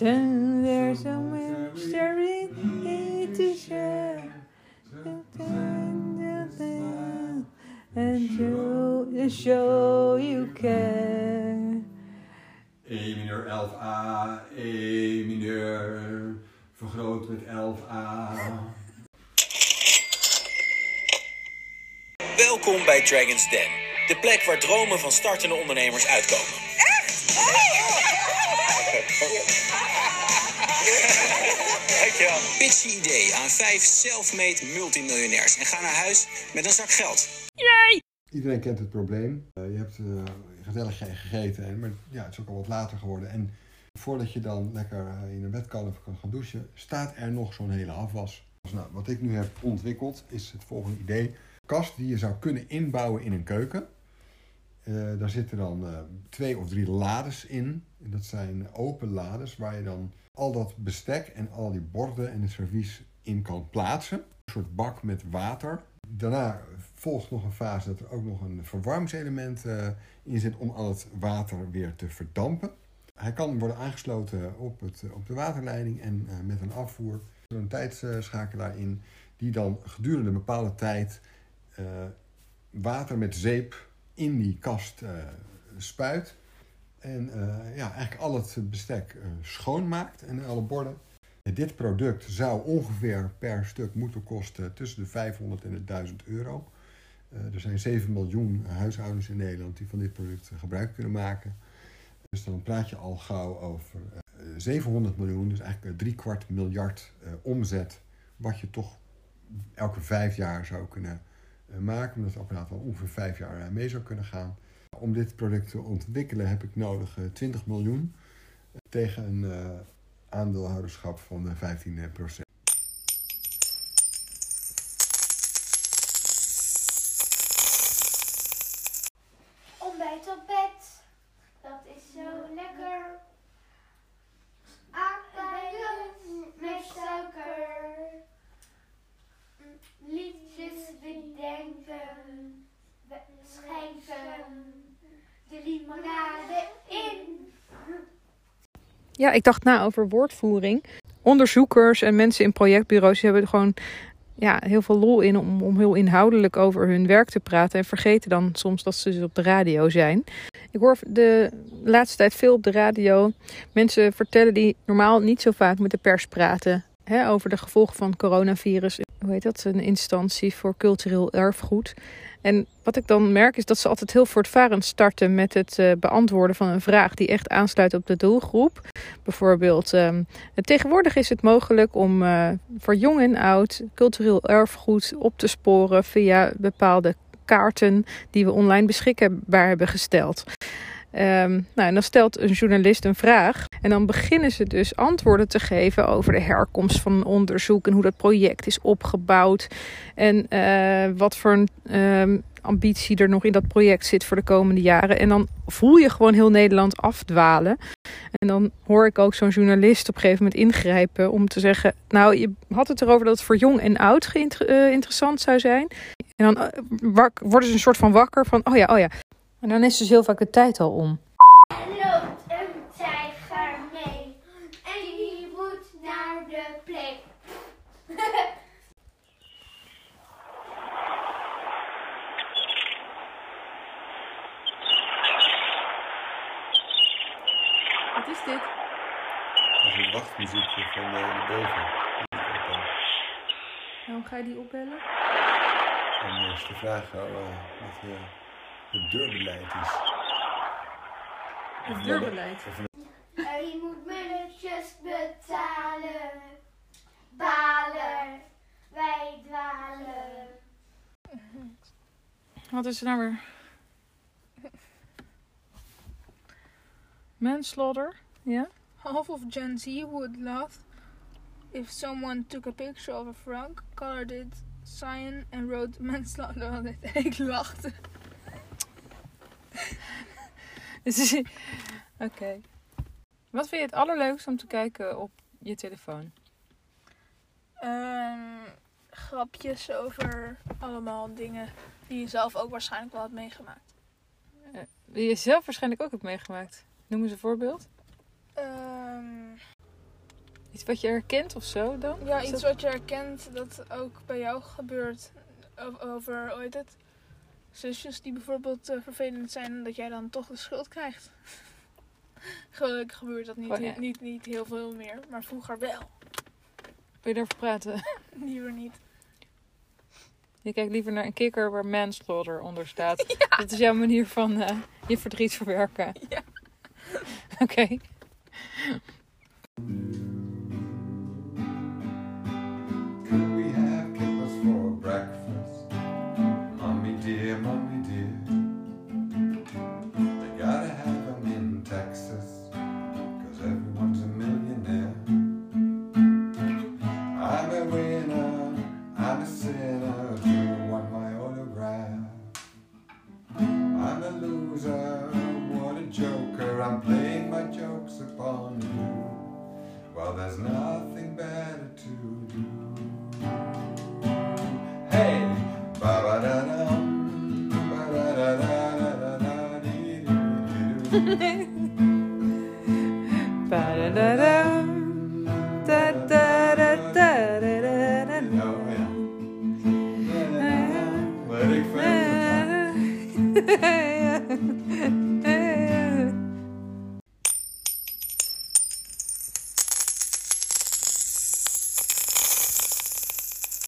Dun, There's there is to share. And show, show you care. E mineur 11a, E mineur vergroot met 11a. Welkom bij Dragon's Den, de plek waar dromen van startende ondernemers uitkomen. Dankjewel. Pitch je idee aan vijf self-made multimiljonairs en ga naar huis met een zak geld. Iedereen kent het probleem. Eh, je hebt eh, gezellig ge- gegeten, en, maar ja, het is ook al wat later geworden. En voordat je dan lekker eh, in een bed kan of kan gaan douchen, staat er nog zo'n hele afwas. Dus nou, wat ik nu heb ontwikkeld is het volgende idee. Kast die je zou kunnen inbouwen in een keuken. Eh, daar zitten dan eh, twee of drie lades in. En dat zijn open lades waar je dan al dat bestek en al die borden en het servies in kan plaatsen. Een soort bak met water. Daarna volgt nog een fase dat er ook nog een verwarmingselement eh, in zit om al het water weer te verdampen. Hij kan worden aangesloten op, het, op de waterleiding en met een afvoer. Er een tijdschakelaar in die dan gedurende een bepaalde tijd water met zeep in die kast eh, spuit. En eh, ja, eigenlijk al het bestek eh, schoonmaakt en alle borden. Dit product zou ongeveer per stuk moeten kosten tussen de 500 en de 1000 euro. Er zijn 7 miljoen huishoudens in Nederland die van dit product gebruik kunnen maken. Dus dan praat je al gauw over eh, 700 miljoen, dus eigenlijk drie kwart miljard omzet. Wat je toch elke vijf jaar zou kunnen maken, omdat het apparaat al ongeveer vijf jaar eh, mee zou kunnen gaan. Om dit product te ontwikkelen heb ik nodig eh, 20 miljoen eh, tegen een eh, aandeelhouderschap van eh, 15 procent. Ontbijt op bed, dat is zo lekker. Aardbeien met suiker. Liedjes bedenken, we schenken de limonade in. Ja, ik dacht na over woordvoering. Onderzoekers en mensen in projectbureaus hebben er gewoon ja, heel veel lol in om, om heel inhoudelijk over hun werk te praten. En vergeten dan soms dat ze dus op de radio zijn. Ik hoor de laatste tijd veel op de radio mensen vertellen die normaal niet zo vaak met de pers praten. Hè, over de gevolgen van coronavirus. Hoe heet dat? Een instantie voor cultureel erfgoed. En wat ik dan merk is dat ze altijd heel voortvarend starten met het eh, beantwoorden van een vraag die echt aansluit op de doelgroep. Bijvoorbeeld, ehm, tegenwoordig is het mogelijk om eh, voor jong en oud cultureel erfgoed op te sporen via bepaalde kaarten die we online beschikbaar hebben gesteld. Ehm, nou, en dan stelt een journalist een vraag. En dan beginnen ze dus antwoorden te geven over de herkomst van een onderzoek en hoe dat project is opgebouwd. En eh, wat voor een ehm, ambitie er nog in dat project zit voor de komende jaren. En dan voel je gewoon heel Nederland afdwalen. En dan hoor ik ook zo'n journalist op een gegeven moment ingrijpen om te zeggen: Nou, je had het erover dat het voor jong en oud eh, interessant zou zijn. En dan eh, worden ze een soort van wakker van: Oh ja, oh ja. En dan is dus heel vaak de tijd al om. loopt een tijger mee en die moet naar de plek. Wat is dit? Dat is het wachtmuziekje van uh, de boven. Waarom ga je die opbellen? En is de vraag uh, wat uh, het deurbeleid is. Het deurbeleid. En je moet minnetjes betalen. Balen, wij dwalen. Wat is er nou weer? Manslaughter? Ja? Half of Gen Z would laugh if someone took a picture of a frog, colored it cyan and wrote manslaughter on it. En ik lachte. Oké. Wat vind je het allerleukste om te kijken op je telefoon? Ehm, grapjes over allemaal dingen die je zelf ook waarschijnlijk wel hebt meegemaakt. Die je zelf waarschijnlijk ook hebt meegemaakt. Noem eens een voorbeeld. Ehm, Iets wat je herkent of zo dan? Ja, iets dat- wat je herkent dat ook bij jou gebeurt. Over, heet het? Zusjes die bijvoorbeeld eh, vervelend zijn dat jij dan toch de schuld krijgt. Gelukkig gebeurt dat niet, Oh, ja. niet, niet heel veel meer, maar vroeger wel. Wil je daarover praten? Liever niet. Je kijkt liever naar een kikker waar manslaughter onder staat. Dat is jouw manier van eh, je verdriet verwerken. Ja. Oké. joke's upon you While there's nothing better to do Hey! Ba-ba-da-dum ba da da da da da da dee dee dee Ba-da-da-dum Da-da-da-da-da-da-da Oh, yeah. Wedding friends.